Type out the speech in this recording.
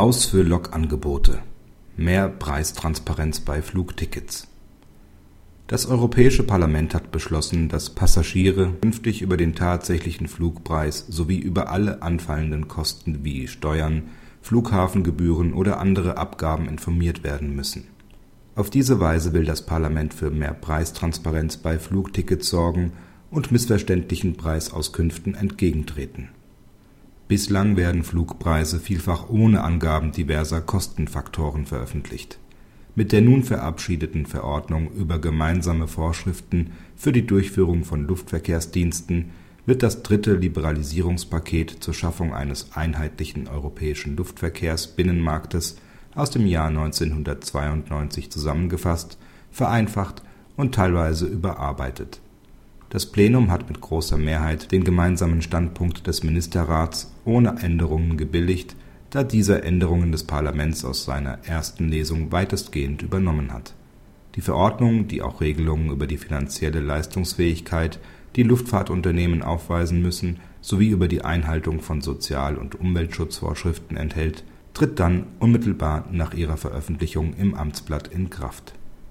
Aus für Lokangebote. Mehr Preistransparenz bei Flugtickets. Das Europäische Parlament hat beschlossen, dass Passagiere künftig über den tatsächlichen Flugpreis sowie über alle anfallenden Kosten wie Steuern, Flughafengebühren oder andere Abgaben informiert werden müssen. Auf diese Weise will das Parlament für mehr Preistransparenz bei Flugtickets sorgen und missverständlichen Preisauskünften entgegentreten Bislang werden Flugpreise vielfach ohne Angaben diverser Kostenfaktoren veröffentlicht. Mit der nun verabschiedeten Verordnung über gemeinsame Vorschriften für die Durchführung von Luftverkehrsdiensten wird das dritte Liberalisierungspaket zur Schaffung eines einheitlichen europäischen Luftverkehrsbinnenmarktes aus dem Jahr 1992 zusammengefasst, vereinfacht und teilweise überarbeitet das Plenum hat mit großer Mehrheit den gemeinsamen Standpunkt des Ministerrats ohne Änderungen gebilligt, da dieser Änderungen des Parlaments aus seiner ersten Lesung weitestgehend übernommen hat. Die Verordnung, die auch Regelungen über die finanzielle Leistungsfähigkeit, die Luftfahrtunternehmen aufweisen müssen, sowie über die Einhaltung von Sozial und Umweltschutzvorschriften enthält, tritt dann unmittelbar nach ihrer Veröffentlichung im Amtsblatt in Kraft